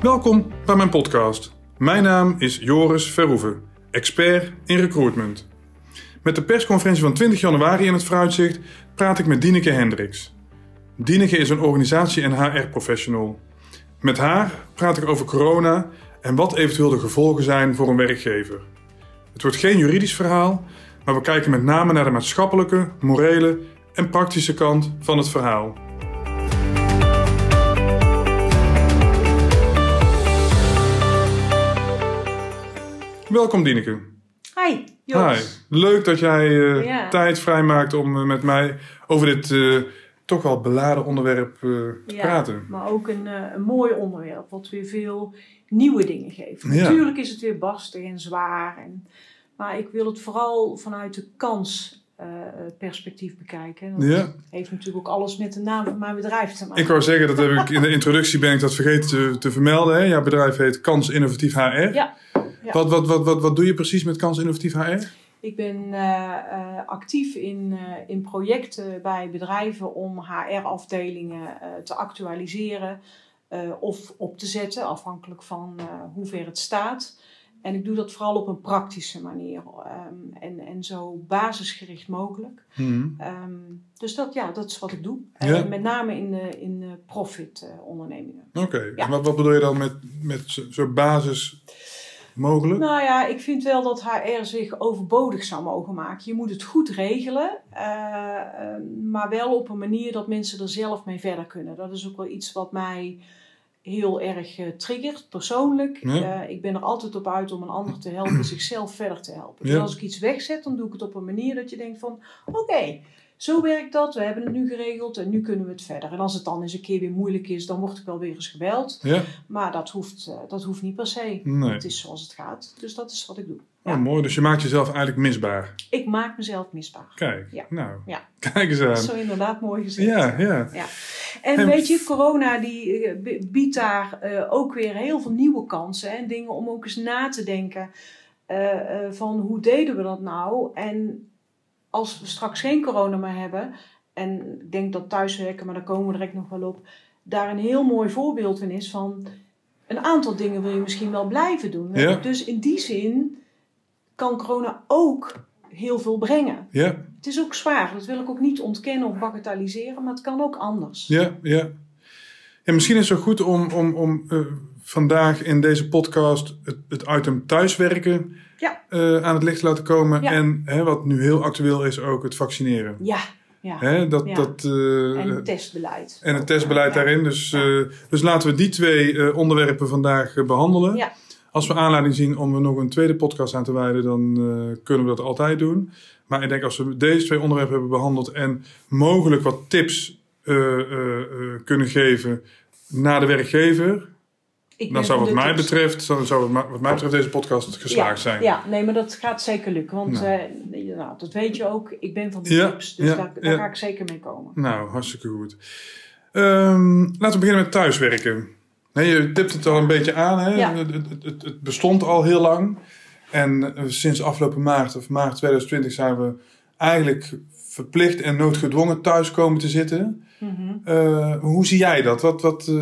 Welkom bij mijn podcast. Mijn naam is Joris Verhoeven, expert in recruitment. Met de persconferentie van 20 januari in het vooruitzicht praat ik met Dineke Hendricks. Dineke is een organisatie- en HR-professional. Met haar praat ik over corona en wat eventueel de gevolgen zijn voor een werkgever. Het wordt geen juridisch verhaal, maar we kijken met name naar de maatschappelijke, morele en praktische kant van het verhaal. Welkom Dineke. Hi, Jos. Hi. Leuk dat jij eh, Ja. tijd vrijmaakt om eh, met mij over dit eh, toch wel beladen onderwerp te Ja, praten. Maar ook een, een mooi onderwerp, wat weer veel nieuwe dingen geeft. Ja. Natuurlijk is het weer barstig en zwaar. En, maar ik wil het vooral vanuit de kansperspectief bekijken. Dat Ja. heeft natuurlijk ook alles met de naam van mijn bedrijf te maken. Ik wou zeggen, dat heb ik in de introductie ben ik dat vergeten te, te vermelden. Hè? Jouw bedrijf heet Kans Innovatief HR. Ja. Ja. Wat, wat, wat, wat, wat doe je precies met Kans Innovatief HR? Ik ben eh, eh, actief in, eh, in projecten bij bedrijven om HR-afdelingen te actualiseren of op te zetten, afhankelijk van hoe ver het staat. En ik doe dat vooral op een praktische manier ehm, en, en zo basisgericht mogelijk. Mhm. Ehm, dus dat, ja, dat is wat ik doe. Ja. Met name in, de in de profit-ondernemingen. Oké, Ja. en wat, wat bedoel je dan met, met zo, zo basis mogelijk? Nou ja, ik vind wel dat HR zich overbodig zou mogen maken. Je moet het goed regelen, eh, eh, maar wel op een manier dat mensen er zelf mee verder kunnen. Dat is ook wel iets wat mij heel erg eh, triggert, persoonlijk. Ja. Eh, ik ben er altijd op uit om een ander te helpen zichzelf verder te helpen. Dus Ja. als ik iets wegzet, dan doe ik het op een manier dat je denkt van... Oké, zo werkt dat, we hebben het nu geregeld en nu kunnen we het verder. En als het dan eens een keer weer moeilijk is, dan word ik wel weer eens gebeld. Ja? Maar dat hoeft, eh, dat hoeft niet per se. Nee. Het is zoals het gaat. Dus dat is wat ik doe. Oh, Ja. mooi. Dus je maakt jezelf eigenlijk misbaar. Ik maak mezelf misbaar. Kijk, Ja. nou, Ja. kijk eens Dat aan. is zo inderdaad mooi gezegd. Ja, ja. En En- weet je, corona die eh, biedt daar eh, ook weer heel veel nieuwe kansen. En dingen om ook eens na te denken van hoe deden we dat nou? En als we straks geen corona meer hebben, en ik denk dat thuiswerken, maar daar komen we direct nog wel op, daar een heel mooi voorbeeld in is van een aantal dingen wil je misschien wel blijven doen. Ja. Dus in die zin kan corona ook heel veel brengen. Ja, Het is ook zwaar, dat wil ik ook niet ontkennen of bagatelliseren, maar het kan ook anders. ja, ja. Ja, misschien is het zo goed om, om, om eh, vandaag in deze podcast het, het item thuiswerken Ja. eh, aan het licht te laten komen. Ja. En hè, wat nu heel actueel is, ook het vaccineren. Ja, ja. Hè, dat, Ja. dat, eh, en het testbeleid. en het testbeleid daarin. Dus, eh, dus laten we die twee onderwerpen vandaag eh, behandelen. Ja. Als we aanleiding zien om er nog een tweede podcast aan te wijden, dan kunnen we dat altijd doen. Maar ik denk als we deze twee onderwerpen hebben behandeld en mogelijk wat tips kunnen geven naar de werkgever, Ik dan zou wat mij betreft, dan zou wat mij- betreft deze podcast geslaagd ja, zijn. Ja, nee, maar dat gaat zeker lukken. Want Nou. eh, nou, dat weet je ook. Ik ben van de Ja, tips. Dus ja, daar, ga ik zeker mee komen. Nou, hartstikke goed. Ehm, laten we beginnen met thuiswerken. Nee, je tipt het al een beetje aan. Hè? Het, het, het, het bestond al heel lang. En eh, sinds afgelopen maart, of maart 2020, zijn we eigenlijk verplicht en noodgedwongen thuis komen te zitten. Mhm. Eh, hoe zie jij dat? Wat, wat,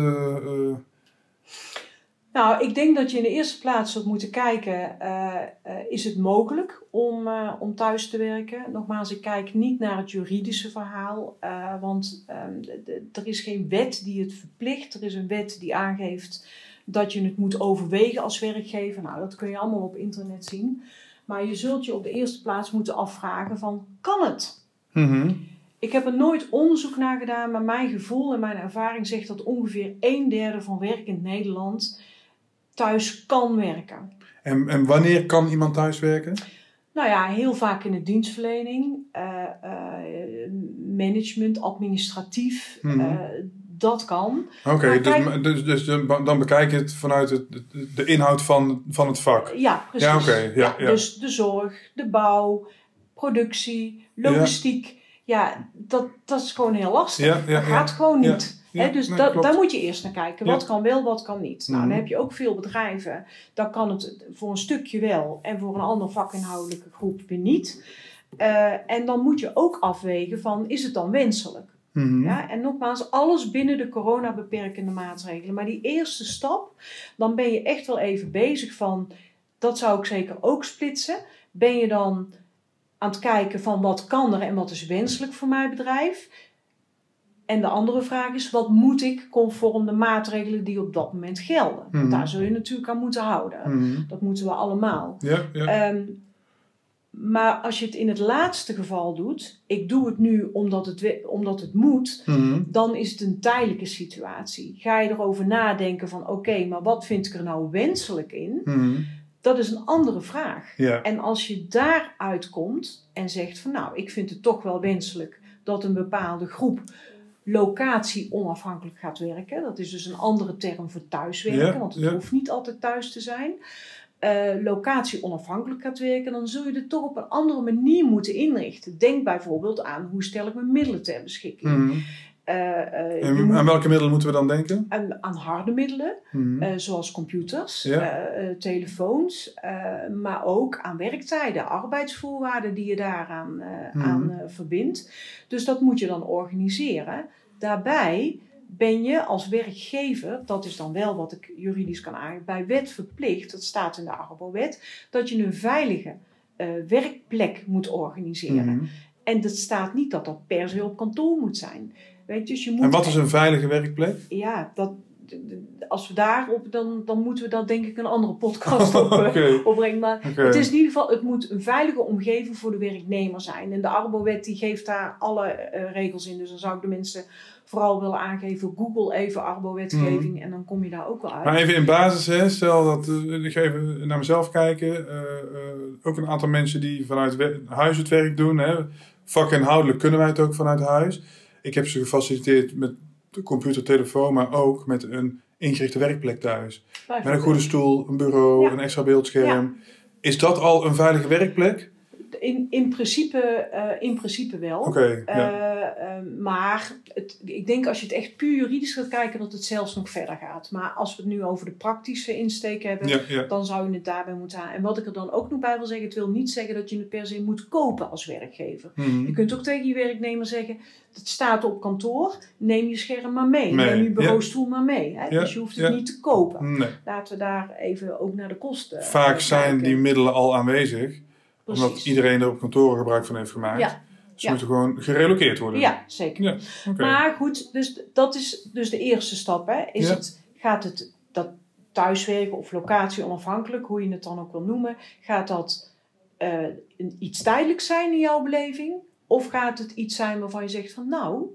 Nou, ik denk dat je in de eerste plaats zult moeten kijken, eh, eh, is het mogelijk om, eh, om thuis te werken? Nogmaals, ik kijk niet naar het juridische verhaal, want ehm, er is geen wet die het verplicht. Er is een wet die aangeeft dat je het moet overwegen als werkgever. Nou, dat kun je allemaal op internet zien. Maar je zult je op de eerste plaats moeten afvragen van, kan het? mhm. Ik heb er nooit onderzoek naar gedaan, maar mijn gevoel en mijn ervaring zegt dat ongeveer een derde van werkend Nederland thuis kan werken. en, en wanneer kan iemand thuis werken? Nou ja, heel vaak in de dienstverlening, eh, eh, management, administratief, Mhm. eh, dat kan. Oké, dus, kijk- dus, dus dan dan bekijk je het vanuit het, de, inhoud van, van het vak. Ja, precies. Ja, oké, ja, ja. Dus de zorg, de bouw, productie, logistiek. Ja, dat, dat is gewoon heel lastig. Dat gaat gewoon niet. Ja, dus nee, daar moet je eerst naar kijken. Ja. Wat kan wel, wat kan niet. Nou, Mhm. dan heb je ook veel bedrijven. Dan kan het voor een stukje wel en voor een ander vakinhoudelijke groep weer niet. Eh, en dan moet je ook afwegen van, is het dan wenselijk? Mhm. Ja, en nogmaals, alles binnen de coronabeperkende maatregelen. Maar die eerste stap, dan ben je echt wel even bezig van, dat zou ik zeker ook splitsen. Ben je dan aan het kijken van wat kan er en wat is wenselijk voor mijn bedrijf? En de andere vraag is, wat moet ik conform de maatregelen die op dat moment gelden? Want daar zul je natuurlijk aan moeten houden. Mhm. Dat moeten we allemaal. Ja, ja. Ehm, maar als je het in het laatste geval doet, ik doe het nu omdat het, omdat het moet, Mhm. dan is het een tijdelijke situatie. Ga je erover nadenken van oké, maar wat vind ik er nou wenselijk in? Dat is een andere vraag. Ja. En als je daaruit komt en zegt van nou, ik vind het toch wel wenselijk dat een bepaalde groep locatie onafhankelijk gaat werken. Dat is dus een andere term voor thuiswerken, Ja, want het ja. hoeft niet altijd thuis te zijn. Eh, locatie onafhankelijk gaat werken, dan zul je het toch op een andere manier moeten inrichten. Denk bijvoorbeeld aan hoe stel ik mijn middelen ter beschikking. Mhm. Eh, eh, En moet- aan welke middelen moeten we dan denken? aan, aan harde middelen, Mhm. zoals computers, Ja. telefoons, maar ook aan werktijden, arbeidsvoorwaarden die je daaraan Mhm. aan, verbindt. Dus dat moet je dan organiseren. Daarbij ben je als werkgever, dat is dan wel wat ik juridisch kan aangeven, bij wet verplicht, dat staat in de Arbowet, dat je een veilige eh, werkplek moet organiseren. Mhm. En dat staat niet dat dat per se op kantoor moet zijn. Weet je, dus je moet En wat is een veilige werkplek? ja, dat, als we daarop, dan, dan moeten we daar denk ik een andere podcast op, eh, opbrengen. Maar het is in ieder geval, het moet een veilige omgeving voor de werknemer zijn. En de Arbowet die geeft daar alle eh, regels in. Dus dan zou ik de mensen vooral willen aangeven, google even Arbo-wetgeving en dan kom je daar ook wel uit. Maar even in basis, hè, stel dat, eh, ik ga even naar mezelf kijken. ook een aantal mensen die vanuit huis het werk doen. Hè. Vakinhoudelijk kunnen wij het ook vanuit huis. Ik heb ze gefaciliteerd met de computer, telefoon, maar ook met een ingerichte werkplek thuis. Met een goede stoel, een bureau, Ja. een extra beeldscherm. Is dat al een veilige werkplek? In, in, principe, eh, in principe wel. Ja. Eh, eh, maar het, ik denk als je het echt puur juridisch gaat kijken, dat het zelfs nog verder gaat. Maar als we het nu over de praktische insteek hebben, ja, ja. dan zou je het daarbij moeten halen. En wat ik er dan ook nog bij wil zeggen, het wil niet zeggen dat je het per se moet kopen als werkgever. Mhm. Je kunt ook tegen je werknemer zeggen, het staat op kantoor, neem je scherm maar mee. Mee, Neem je bureaustoel maar mee. Hè? Dus je hoeft het niet te kopen. Nee. Laten we daar even ook naar de kosten Vaak zijn die middelen al aanwezig, omdat iedereen er op kantoren gebruik van heeft gemaakt. Ja. Ze Ja. moeten gewoon gerelockeerd worden. Ja, zeker. Ja. Maar goed, dus dat is dus de eerste stap. Hè. Is Ja. het, gaat het dat thuiswerken of locatie onafhankelijk, hoe je het dan ook wil noemen, gaat dat eh, iets tijdelijks zijn in jouw beleving? Of gaat het iets zijn waarvan je zegt van nou,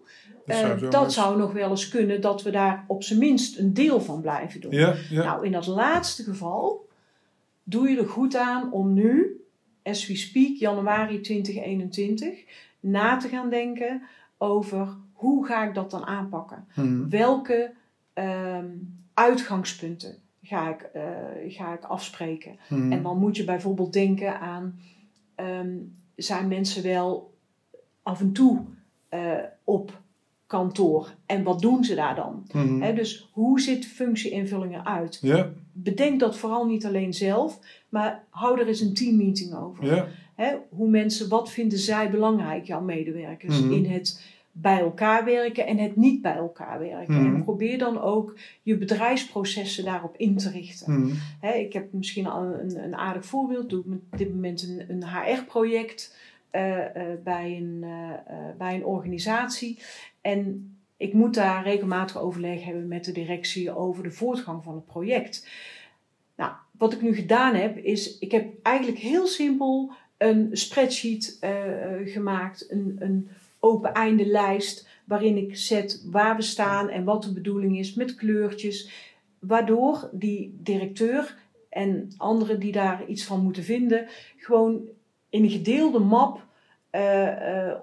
Dat eh, zou zo dat zou nog wel eens kunnen dat we daar op zijn minst een deel van blijven doen. Nou, in dat laatste geval doe je er goed aan om nu, as we speak, januari 2021, na te gaan denken over hoe ga ik dat dan aanpakken? Mhm. Welke ehm, uitgangspunten ga ik, eh, ga ik afspreken? Mhm. En dan moet je bijvoorbeeld denken aan, ehm, zijn mensen wel af en toe eh, op kantoor? En wat doen ze daar dan? Hè, dus hoe ziet de functieinvulling eruit? Ja, Bedenk dat vooral niet alleen zelf, maar hou er eens een teammeeting over. ja. Hoe mensen, wat vinden zij belangrijk, jouw medewerkers, Mhm. in het bij elkaar werken en het niet bij elkaar werken. Mhm. En probeer dan ook je bedrijfsprocessen daarop in te richten. Mhm. Ik heb misschien al een, een aardig voorbeeld. Doe ik met op dit moment een, een HR-project eh, eh, bij, een, eh, bij een organisatie. En ik moet daar regelmatig overleg hebben met de directie over de voortgang van het project. Nou, wat ik nu gedaan heb, is ik heb eigenlijk heel simpel een spreadsheet eh, eh, gemaakt, een, een open einde lijst waarin ik zet waar we staan en wat de bedoeling is met kleurtjes, waardoor die directeur en anderen die daar iets van moeten vinden, gewoon in een gedeelde map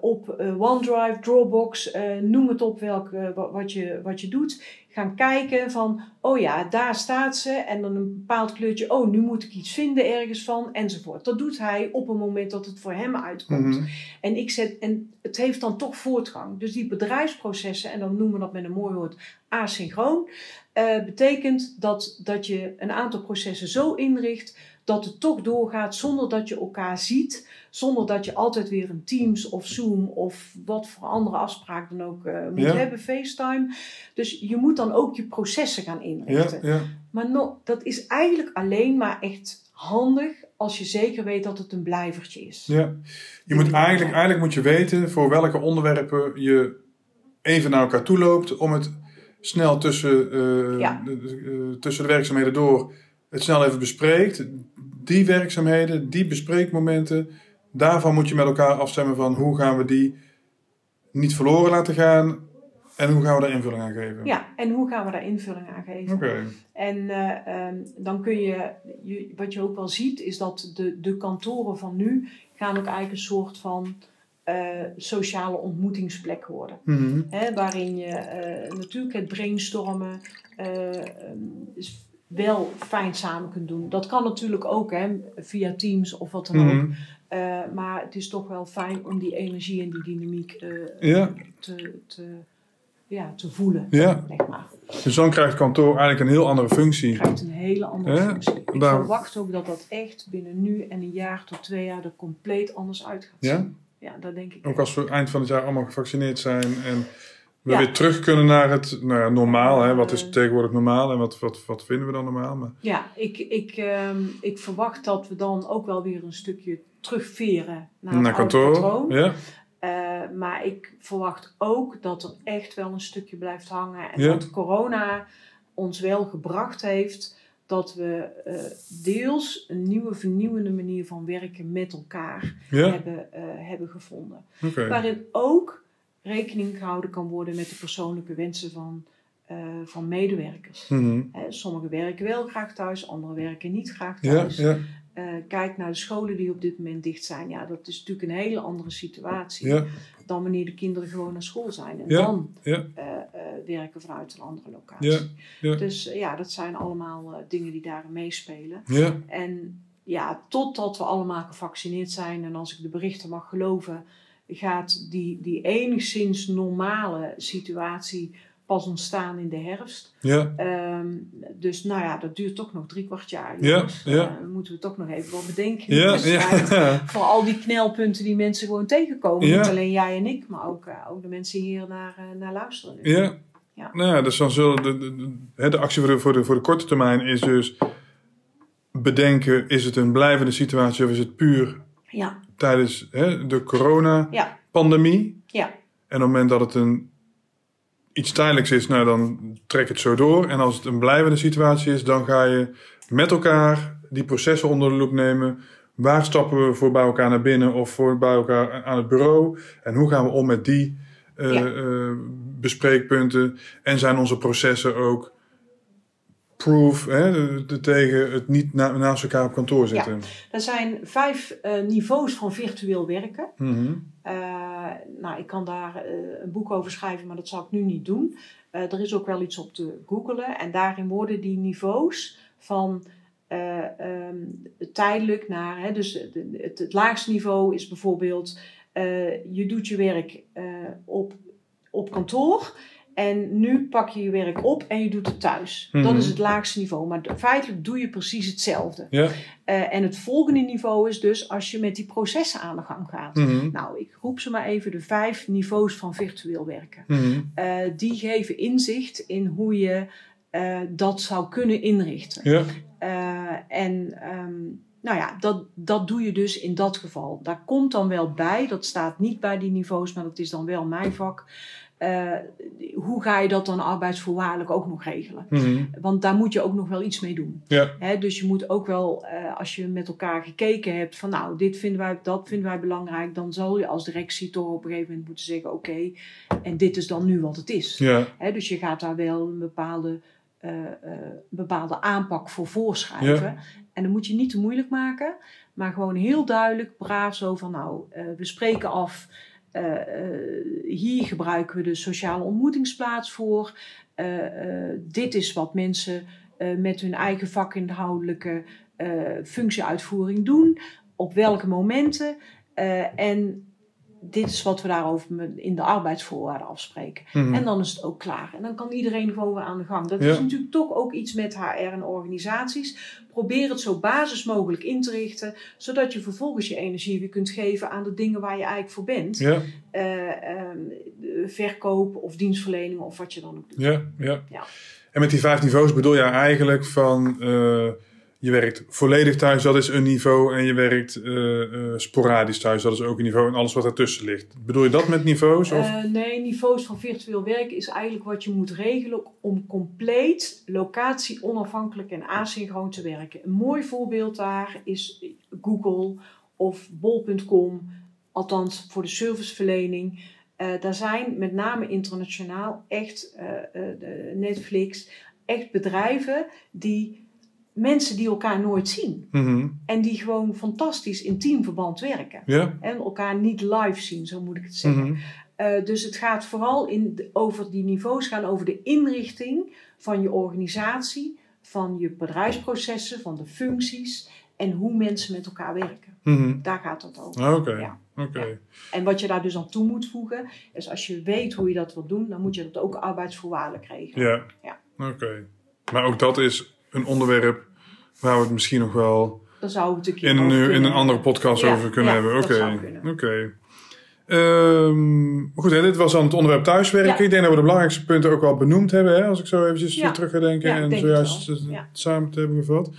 op eh, OneDrive, Dropbox, eh, noem het op welk, eh, wa- wat, je, wat je doet, gaan kijken van, oh ja, daar staat ze en dan een bepaald kleurtje, oh, nu moet ik iets vinden ergens van, enzovoort. Dat dout hij op een moment dat het voor hem uitkomt. Mhm. En, ik zet, en het heeft dan toch voortgang. Dus die bedrijfsprocessen, en dan noemen we dat met een mooi woord asynchroon, eh, betekent dat, dat je een aantal processen zo inricht dat het toch doorgaat zonder dat je elkaar ziet, zonder dat je altijd weer een Teams of Zoom of wat voor andere afspraak dan ook eh, moet Ja. hebben, FaceTime. Dus je moet dan ook je processen gaan Ja, inrichten. ja. Maar no, dat is eigenlijk alleen maar echt handig als je zeker weet dat het een blijvertje is. Ja. Je moet eigenlijk, eigenlijk moet je weten voor welke onderwerpen je even naar elkaar toe loopt om het snel tussen, eh, Ja. de, de- eh, tussen de werkzaamheden door het snel even bespreekt. Die werkzaamheden, die bespreekmomenten, daarvan moet je met elkaar afstemmen van hoe gaan we die niet verloren laten gaan en hoe gaan we daar invulling aan geven. Ja, en hoe gaan we daar invulling aan geven? Oké. En eh, ehm, dan kun je, je, wat je ook wel ziet, is dat de, de kantoren van nu gaan ook eigenlijk een soort van eh, sociale ontmoetingsplek worden. Mhm. Hè, waarin je eh, natuurlijk het brainstormen eh, ehm, wel fijn samen kunt doen. Dat kan natuurlijk ook hè, via Teams of wat dan ook. Mhm. Maar het is toch wel fijn om die energie en die dynamiek Ja. te, te, ja, te voelen. Ja. Zeg maar. Dus dan krijgt kantoor eigenlijk een heel andere functie. krijgt een hele andere functie. Ik Daar- verwacht ook dat dat echt binnen nu en een jaar tot twee jaar er compleet anders uit gaat Ja? zien. Ja, dat denk ik. Ook als we eind van het jaar allemaal gevaccineerd zijn en we Ja. weer terug kunnen naar het nou ja, normaal. Hè? Wat is Eh. tegenwoordig normaal en wat, wat, wat vinden we dan normaal? Maar, Ja, ik, ik, ehm, ik verwacht dat we dan ook wel weer een stukje terugveren naar, het kantoor. patroon. Ja? Eh, maar ik verwacht ook dat er echt wel een stukje blijft hangen. En Ja. dat corona ons wel gebracht heeft dat we eh, deels een nieuwe vernieuwende manier van werken met elkaar Ja? hebben, eh, hebben gevonden. Waarin ook rekening gehouden kan worden met de persoonlijke wensen van, eh, van medewerkers. Mhm. Hè, sommigen werken wel graag thuis, anderen werken niet graag thuis. ja, kijk naar de scholen die op dit moment dicht zijn. Ja, dat is natuurlijk een hele andere situatie ja, dan wanneer de kinderen gewoon naar school zijn. En Ja, dan ja. eh, werken vanuit een andere locatie. Ja. Dus eh, ja, dat zijn allemaal dingen die daarin meespelen. ja, En ja, totdat we allemaal gevaccineerd zijn, en als ik de berichten mag geloven, gaat die, die enigszins normale situatie pas ontstaan in de herfst. ja, Ehm, dus nou ja, dat duurt toch nog drie kwart jaar. Ja. Eh, moeten we toch nog even wat bedenken. ja. Voor al die knelpunten die mensen gewoon tegenkomen. Niet alleen jij en ik, maar ook, eh, ook de mensen hier naar, eh, naar luisteren. Ja. Ja. Nou ja, dus dan zullen de, de, de, actie voor de, voor, de, voor de korte termijn is dus bedenken, is het een blijvende situatie of is het puur Ja, tijdens hè, de corona-pandemie? ja, ja, En op het moment dat het een, iets tijdelijks is, nou, dan trek het zo door. En als het een blijvende situatie is, dan ga je met elkaar die processen onder de loep nemen. Waar stappen we voor bij elkaar naar binnen of voor bij elkaar aan het bureau? En hoe gaan we om met die Ja. eh, bespreekpunten? En zijn onze processen ook proof hè, de- de- tegen het niet na- naast elkaar op kantoor zitten? Er zijn vijf eh, niveaus van virtueel werken. Mhm. Eh, nou, ik kan daar eh, een boek over schrijven, maar dat zal ik nu niet doen. Er is ook wel iets op te googelen. En daarin worden die niveaus van ehm, tijdelijk naar... Hè, dus de- het, het laagste niveau is bijvoorbeeld... je doet je werk op, op kantoor... En nu pak je je werk op en je doet het thuis. Dat Mhm. is het laagste niveau. Maar feitelijk doe je precies hetzelfde. Ja. Eh, en het volgende niveau is dus als je met die processen aan de gang gaat. Mhm. Nou, ik roep ze maar even de vijf niveaus van virtueel werken. Mhm. Eh, die geven inzicht in hoe je eh, dat zou kunnen inrichten. Ja. En ehm, nou ja, dat, dat doe je dus in dat geval. Daar komt dan wel bij, dat staat niet bij die niveaus, maar dat is dan wel mijn vak. Eh, hoe ga je dat dan arbeidsvoorwaardelijk ook nog regelen? Mhm. Want daar moet je ook nog wel iets mee doen. Ja. Hè, dus je moet ook wel, eh, als je met elkaar gekeken hebt van nou, dit vinden wij, dat vinden wij belangrijk, dan zal je als directie toch op een gegeven moment moeten zeggen, oké, en dit is dan nu wat het is. Ja. Hè, dus je gaat daar wel een bepaalde, eh, bepaalde aanpak voor voorschrijven. En dan moet je niet te moeilijk maken, maar gewoon heel duidelijk, braaf zo van nou, we spreken af. Eh, eh, hier gebruiken we de sociale ontmoetingsplaats voor. Eh, dit is wat mensen met hun eigen vakinhoudelijke functieuitvoering doen, op welke momenten. en dit is wat we daarover in de arbeidsvoorwaarden afspreken. Mhm. En dan is het ook klaar. En dan kan iedereen gewoon weer aan de gang. Dat Ja. is natuurlijk toch ook iets met HR en organisaties. Probeer het zo basis mogelijk in te richten, zodat je vervolgens je energie weer kunt geven aan de dingen waar je eigenlijk voor bent. Ja, Eh, ehm, verkoop of dienstverlening of wat je dan ook doet. ja, ja, Ja. En met die vijf niveaus bedoel je eigenlijk van... eh, je werkt volledig thuis, dat is een niveau. En je werkt eh, eh, sporadisch thuis, dat is ook een niveau. En alles wat ertussen ligt. Bedoel je dat met niveaus? Of? Eh, nee, niveaus van virtueel werken is eigenlijk wat je moet regelen om compleet locatie onafhankelijk en asynchroon te werken. Een mooi voorbeeld daar is Google of bol.com, althans voor de serviceverlening. Daar zijn met name internationaal echt Netflix, echt bedrijven die mensen die elkaar nooit zien Mhm. en die gewoon fantastisch in teamverband werken. En elkaar niet live zien, zo moet ik het zeggen. Mhm. Eh, dus het gaat vooral in over die niveaus gaan over de inrichting van je organisatie, van je bedrijfsprocessen, van de functies en hoe mensen met elkaar werken. Mhm. Daar gaat het over. Ah, Oké, Ja. oké. En wat je daar dus aan toe moet voegen, is als je weet hoe je dat wilt doen, dan moet je dat ook arbeidsvoorwaardelijk regelen. Ja, Ja. oké. Maar ook dat is een onderwerp waar we het misschien nog wel zou het een keer in een, over in kunnen een andere podcast Ja, over kunnen ja, hebben. dat Oké, zou kunnen. oké. Ehm, goed, hè, dit was dan het onderwerp thuiswerken. Ja. Ik denk dat we de belangrijkste punten ook wel benoemd hebben. Hè, als ik zo eventjes Ja. weer terug ga denken Ja, ik en denk het zojuist wel. het Ja. samen te hebben gevat.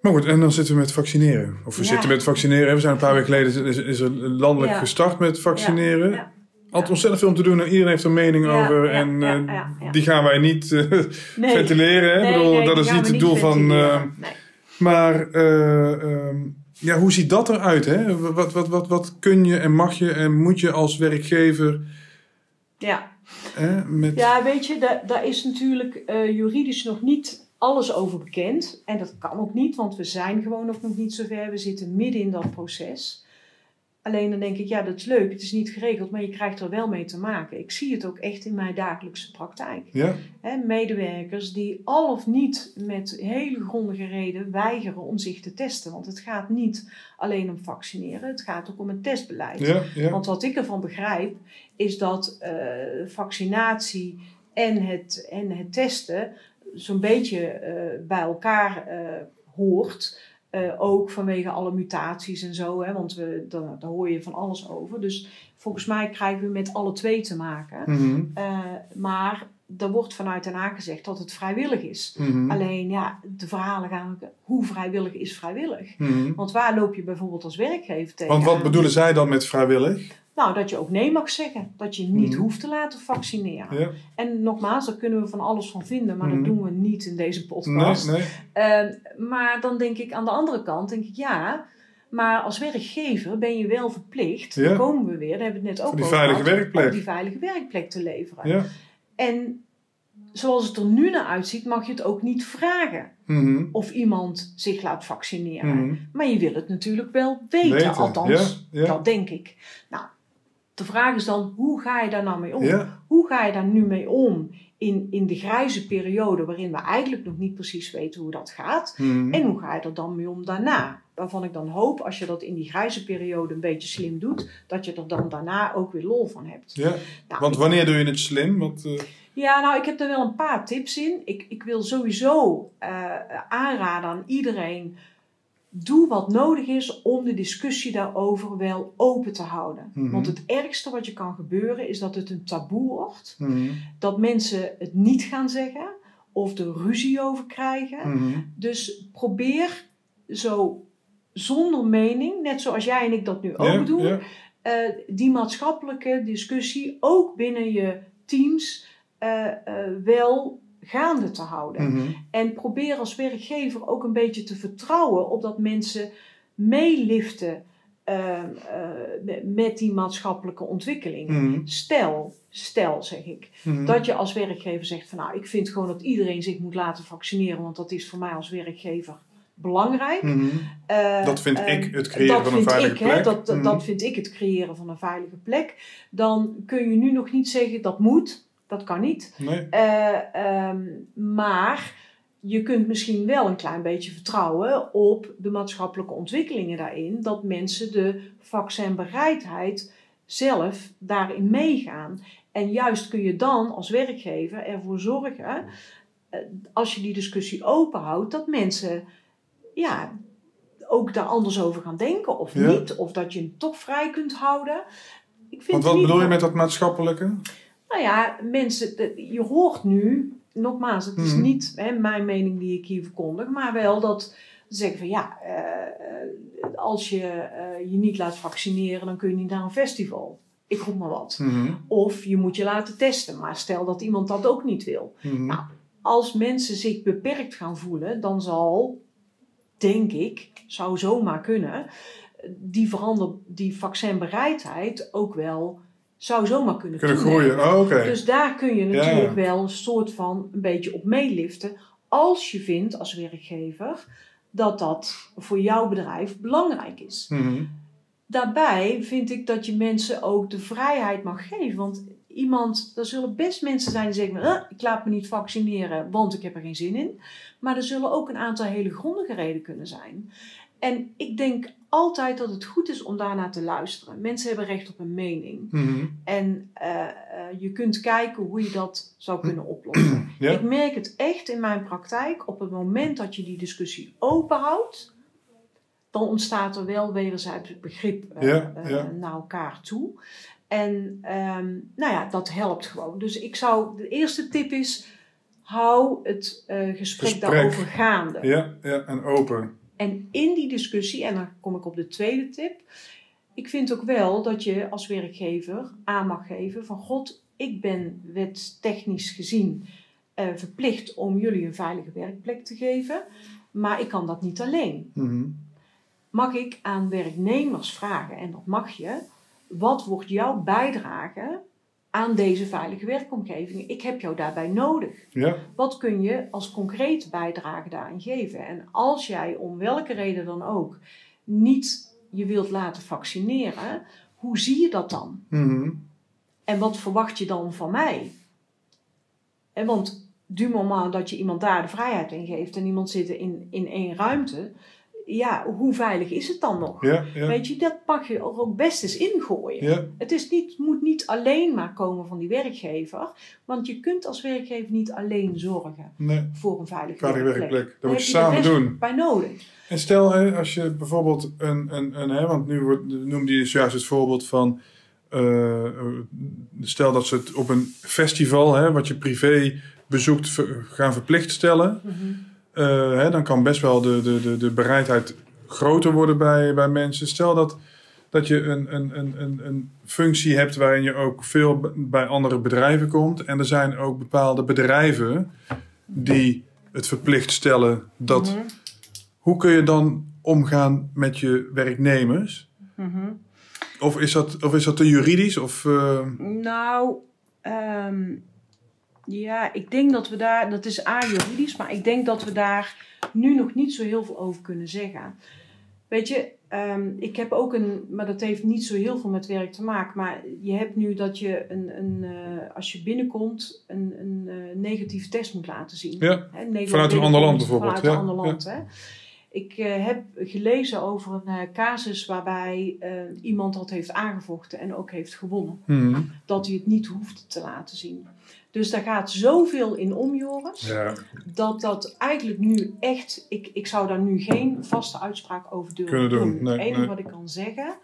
Maar goed, en dan zitten we met vaccineren. Of we Ja. zitten met vaccineren. We zijn een paar weken geleden is, is er landelijk Ja. gestart met vaccineren. Ja, ja. Altijd ontzettend veel om te doen en iedereen heeft er een mening over. en eh, die gaan wij niet eh, Nee. ventileren. Hè? Nee, bedoel, nee, dat is niet het doel van. eh, maar eh, ehm, ja, hoe ziet dat eruit? Hè? Wat, wat, wat, wat kun je en mag je en moet je als werkgever Ja. hè, met... Ja, weet je, daar, daar is natuurlijk juridisch nog niet alles over bekend. En dat kan ook niet, want we zijn gewoon nog nog niet zover. We zitten midden in dat proces. Alleen dan denk ik, ja, dat is leuk, het is niet geregeld, maar je krijgt er wel mee te maken. Ik zie het ook echt in mijn dagelijkse praktijk. Ja? Medewerkers die al of niet met hele grondige reden weigeren om zich te testen. Want het gaat niet alleen om vaccineren, het gaat ook om een testbeleid. Ja, ja. Want wat ik ervan begrijp, is dat eh, vaccinatie en het, en het testen zo'n beetje eh, bij elkaar eh, hoort. Eh, ook vanwege alle mutaties en zo, hè, want we, daar, daar hoor je van alles over. Dus volgens mij krijgen we met alle twee te maken. Mhm, Eh, maar er wordt vanuit Den Haag gezegd dat het vrijwillig is. mhm, Alleen ja, de verhalen gaan hoe vrijwillig is vrijwillig? mhm. Want waar loop je bijvoorbeeld als werkgever tegen? Want wat bedoelen zij dan met vrijwillig? Nou, dat je ook nee mag zeggen. Dat je niet Mhm. hoeft te laten vaccineren. Ja? En nogmaals, daar kunnen we van alles van vinden, maar dat doen we niet in deze Nee, podcast. nee. Ehm, maar dan denk ik aan de andere kant, denk ik ja, maar als werkgever ben je wel verplicht, Ja. dan komen we weer, daar hebben we het net ook Voor die over veilige gehad, werkplek. om die veilige werkplek te leveren. Ja. En zoals het er nu naar uitziet, mag je het ook niet vragen Mhm, of iemand zich laat vaccineren. mhm. Maar je wil het natuurlijk wel weten, Weten, althans, ja, ja. dat denk ik. Nou, de vraag is dan, hoe ga je daar nou mee om? Ja. Hoe ga je daar nu mee om in, in de grijze periode waarin we eigenlijk nog niet precies weten hoe dat gaat? Mhm. En hoe ga je er dan mee om daarna? Waarvan ik dan hoop, als je dat in die grijze periode een beetje slim doet, dat je er dan daarna ook weer lol van hebt. Ja, Nou, want wanneer doe je het slim? Want, eh, ja, nou, ik heb er wel een paar tips in. Ik, ik wil sowieso eh, aanraden aan iedereen. Doe wat nodig is om de discussie daarover wel open te houden. Mhm. Want het ergste wat je kan gebeuren is dat het een taboe wordt. mhm, Dat mensen het niet gaan zeggen of er ruzie over krijgen. mhm. Dus probeer zo zonder mening, net zoals jij en ik dat nu ook doen, ja. eh, die maatschappelijke discussie ook binnen je teams eh, eh, wel gaande te houden. Mhm. En probeer als werkgever ook een beetje te vertrouwen op dat mensen meeliften eh, eh, met- die maatschappelijke ontwikkelingen. Mhm. Stel, stel zeg ik, Mhm. dat je als werkgever zegt van nou, ik vind gewoon dat iedereen zich moet laten vaccineren, want dat is voor mij als werkgever belangrijk. Eh, Dat vind eh, ik het creëren van een veilige ik, hè, plek. dat, dat, dat vind ik het creëren van een veilige plek. Dan kun je nu nog niet zeggen dat moet. Dat kan niet. Nee. Eh, ehm, maar je kunt misschien wel een klein beetje vertrouwen op de maatschappelijke ontwikkelingen daarin. Dat mensen de vaccinbereidheid zelf daarin meegaan. En juist kun je dan als werkgever ervoor zorgen, eh, als je die discussie openhoudt, dat mensen ja, ook daar anders over gaan denken of Ja. niet. Of dat je hem toch vrij kunt houden. Ik vind Want wat bedoel je met dat maatschappelijke? Nou ja, mensen, je hoort nu, nogmaals, het is Mhm. niet hè, mijn mening die ik hier verkondig, maar wel dat ze zeggen van ja, eh, als je eh, je niet laat vaccineren, dan kun je niet naar een festival. Ik roep maar wat. Mhm. Of je moet je laten testen, maar stel dat iemand dat ook niet wil. Mhm. Nou, Als mensen zich beperkt gaan voelen, dan zal, denk ik, zou zomaar kunnen, die, verander, die vaccinbereidheid ook wel, zou zomaar kunnen Kunnen groeien. Oh. Dus daar kun je natuurlijk ja. wel een soort van een beetje op meeliften. Als je vindt als werkgever dat dat voor jouw bedrijf belangrijk is. Mhm. Daarbij vind ik dat je mensen ook de vrijheid mag geven. Want iemand, er zullen best mensen zijn die zeggen: "Eh, Ik laat me niet vaccineren, want ik heb er geen zin in. Maar er zullen ook een aantal hele grondige redenen kunnen zijn. En ik denk altijd dat het goed is om daarnaar te luisteren. Mensen hebben recht op een mening. Mhm. En eh, eh, je kunt kijken hoe je dat zou kunnen oplossen. Ja. Ik merk het echt in mijn praktijk. Op het moment dat je die discussie openhoudt, dan ontstaat er wel wederzijds begrip eh, Ja, ja. naar elkaar toe. En ehm, nou ja, dat helpt gewoon. Dus ik zou, de eerste tip is, hou het gesprek, Gesprek. daarover gaande. Ja, ja, en open. En in die discussie, en dan kom ik op de tweede tip. Ik vind ook wel dat je als werkgever aan mag geven van God, ik ben wetstechnisch gezien eh, verplicht om jullie een veilige werkplek te geven, maar ik kan dat niet alleen. Mhm. Mag ik aan werknemers vragen, en dat mag je, wat wordt jouw bijdrage aan deze veilige werkomgeving? Ik heb jou daarbij nodig. Ja, Wat kun je als concrete bijdrage daarin geven? En als jij om welke reden dan ook niet je wilt laten vaccineren, hoe zie je dat dan? Mhm. En wat verwacht je dan van mij? En want du moment dat je iemand daar de vrijheid in geeft en iemand zit in, in één ruimte, ja, hoe veilig is het dan nog? ja, ja. Weet je, dat mag je er ook best eens ingooien. Ja, Het is niet, moet niet alleen maar komen van die werkgever, want je kunt als werkgever niet alleen zorgen nee. voor een veilige, Veilige werkplek. werkplek. Dat Daar moet je samen doen. bij nodig. En stel, hè, als je bijvoorbeeld een, een, een hè, want nu wordt, noemde je zojuist het voorbeeld van, eh, stel dat ze het op een festival, hè, wat je privé bezoekt, gaan verplicht stellen. Eh, hè, dan kan best wel de, de, de, de bereidheid groter worden bij, bij mensen. Stel dat, dat je een, een, een, een, een functie hebt waarin je ook veel bij andere bedrijven komt. En er zijn ook bepaalde bedrijven die het verplicht stellen dat. Mhm. Hoe kun je dan omgaan met je werknemers? Mhm. Of is dat, of is dat te juridisch? Of, eh, Nou, ehm, ja, ik denk dat we daar, dat is A juridisch, maar ik denk dat we daar nu nog niet zo heel veel over kunnen zeggen. Weet je, ehm, ik heb ook een, maar dat heeft niet zo heel veel met werk te maken, maar je hebt nu dat je een, een eh, als je binnenkomt, een, een eh, negatieve test moet laten zien. ja, Vanuit een ander land bijvoorbeeld, Vanuit een ja, ander land, hè. Ik eh, heb gelezen over een casus waarbij iemand dat heeft aangevochten en ook heeft gewonnen Mhm. dat hij het niet hoeft te laten zien. Dus daar gaat zoveel in om, Joris, ja, dat dat eigenlijk nu echt, ik, ik zou daar nu geen vaste uitspraak over durven Kunnen doen, doen. nee, het enige nee. wat ik kan zeggen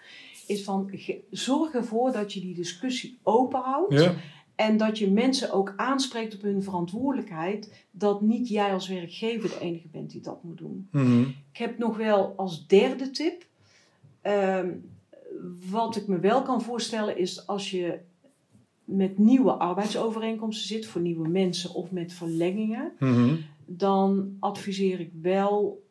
is van zorg ervoor dat je die discussie openhoudt ja, en dat je mensen ook aanspreekt op hun verantwoordelijkheid dat niet jij als werkgever de enige bent die dat moet doen. Mhm. Ik heb nog wel als derde tip. ehm, wat ik me wel kan voorstellen is als je met nieuwe arbeidsovereenkomsten zit voor nieuwe mensen of met verlengingen, Mhm. dan adviseer ik wel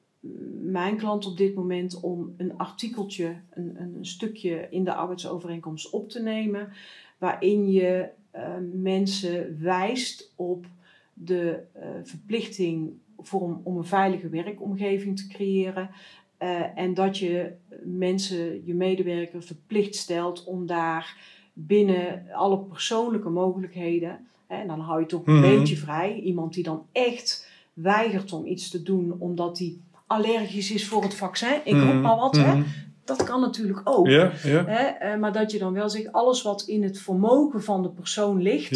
mijn klant op dit moment om een artikeltje, een, een stukje in de arbeidsovereenkomst op te nemen, waarin je eh, mensen wijst op de eh, verplichting voor om, om een veilige werkomgeving te creëren. eh, en dat je mensen, je medewerker, verplicht stelt om daar binnen alle persoonlijke mogelijkheden. Hè, en dan hou je toch een Mhm. beetje vrij. Iemand die dan echt weigert om iets te doen omdat hij allergisch is voor het vaccin. Ik roep Mhm. maar wat, hè. Mhm. Dat kan natuurlijk ook. Hè? eh, maar dat je dan wel zegt, alles wat in het vermogen van de persoon ligt,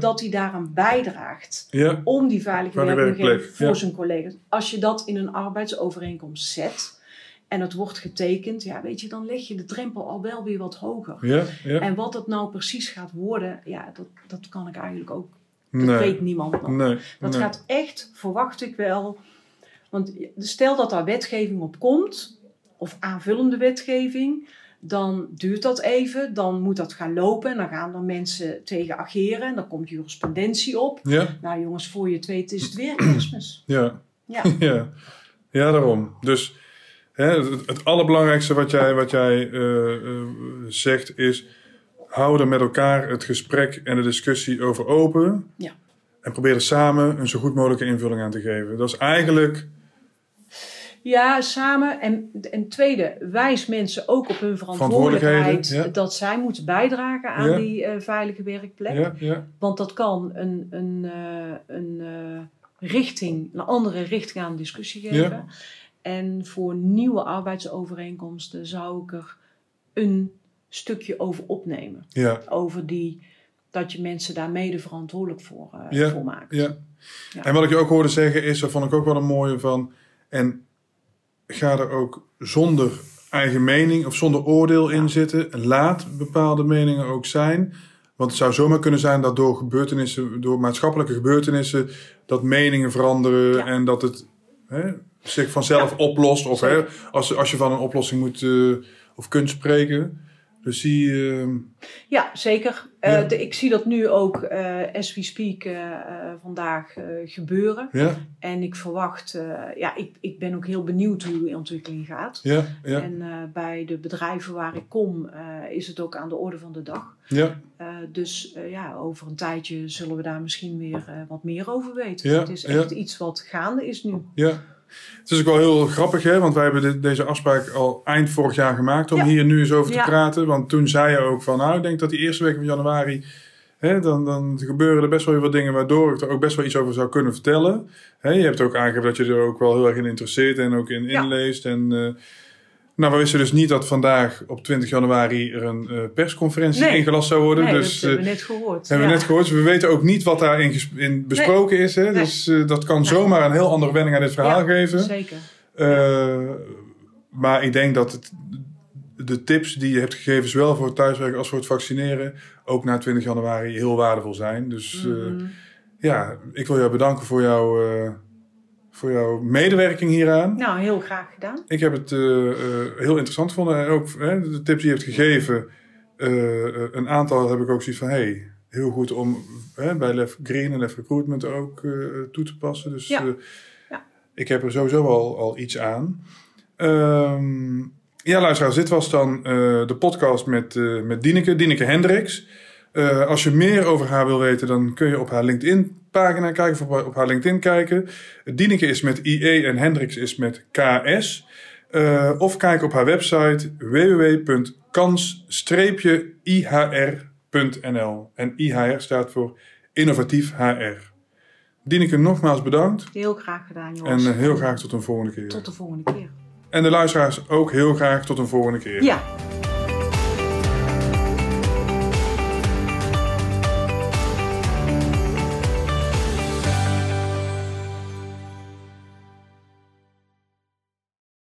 dat hij daaraan bijdraagt om die veilige werkomgeving werkplek, voor zijn collega's. Als je dat in een arbeidsovereenkomst zet en het wordt getekend, ja, weet je, dan leg je de drempel al wel weer wat hoger. Ja, ja. En wat het nou precies gaat worden, ja, dat, dat kan ik eigenlijk ook. Dat Nee, weet niemand nog. nee, Dat nee. gaat echt, verwacht ik wel. Want stel dat daar wetgeving op komt, of aanvullende wetgeving, dan duurt dat even, dan moet dat gaan lopen en dan gaan er mensen tegen ageren en dan komt jurisprudentie op. Ja, Nou jongens, voor je het weet is het weer kerstmis. ja, Ja, ja. Ja, daarom. Dus hè, het, het allerbelangrijkste wat jij, wat jij eh, eh, zegt is... hou er met elkaar het gesprek en de discussie over open. Ja. En probeer er samen een zo goed mogelijke invulling aan te geven. Dat is eigenlijk... ja samen. En, en tweede, wijs mensen ook op hun verantwoordelijkheid ja. dat zij moeten bijdragen aan Ja. die eh, veilige werkplek. Ja, ja, Want dat kan een, een, een richting, een andere richting aan de discussie geven. En voor nieuwe arbeidsovereenkomsten zou ik er een stukje over opnemen. ja, Over die, dat je mensen daar mede verantwoordelijk voor, eh, Ja, voor maakt. ja. Ja. En wat ik je ook hoorde zeggen is, dat vond ik ook wel een mooie van... en ga er ook zonder eigen mening of zonder oordeel in zitten. Laat bepaalde meningen ook zijn. Want het zou zomaar kunnen zijn dat door gebeurtenissen, door maatschappelijke gebeurtenissen, dat meningen veranderen en dat het hè, zich vanzelf oplost. Of hè, als, als je van een oplossing moet eh, of kunt spreken. Dus die, eh, Ja, zeker. Eh, de- ik zie dat nu ook, eh as we speak, vandaag gebeuren. ja, En ik verwacht, ja, ik, ik ben ook heel benieuwd hoe die ontwikkeling gaat. ja, ja, En bij de bedrijven waar ik kom, is het ook aan de orde van de dag. ja, dus ja, over een tijdje zullen we daar misschien weer wat meer over weten. Ja, het is echt iets wat gaande is nu. ja. Het is ook wel heel grappig, hè? want wij hebben deze afspraak al eind vorig jaar gemaakt om Ja. hier nu eens over te Ja. praten. Want toen zei je ook van, nou, ik denk dat die eerste week van januari, hè, dan, dan gebeuren er best wel weer wat dingen waardoor ik er ook best wel iets over zou kunnen vertellen. Hè, je hebt ook aangegeven dat je er ook wel heel erg in interesseert en ook in inleest. En, eh, nou, we wisten dus niet dat vandaag op 20 januari er een eh, persconferentie Nee. ingelast zou worden. Nee, dus, dat hebben eh, we net gehoord. hebben we net gehoord. Dus we weten ook niet wat daarin in besproken is. Hè? Nee. Dus eh, dat kan zomaar een heel andere wending aan dit verhaal Ja, geven. Zeker. Eh, maar ik denk dat het, de tips die je hebt gegeven, zowel voor het thuiswerken als voor het vaccineren, ook na 20 januari heel waardevol zijn. Dus eh, Mhm. ja, ik wil jou bedanken voor, jou, eh, voor jouw medewerking hieraan. Nou, heel graag gedaan. Ik heb het eh, eh, heel interessant gevonden. En ook de tips die je hebt gegeven, eh, een aantal heb ik ook zoiets van, hey, heel goed om hè, bij Lef Green en Lef Recruitment ook toe te passen. Dus Ja. Ja. ik heb er sowieso al, al iets aan. Ehm, ja, luisteraars, dit was dan de podcast met, met Dieneke, Dieneke Hendricks. Als je meer over haar wil weten, dan kun je op haar LinkedIn-pagina kijken, of op, op haar LinkedIn kijken. Dieneke is met IE en Hendricks is met KS. Eh, of kijk op haar website www.kans-ihr.nl. En IHR staat voor Innovatief HR. Dieneke, nogmaals bedankt. Heel graag gedaan, En jongens. eh, heel graag tot een volgende keer. Tot de volgende keer. En de luisteraars ook heel graag tot een volgende keer. Ja,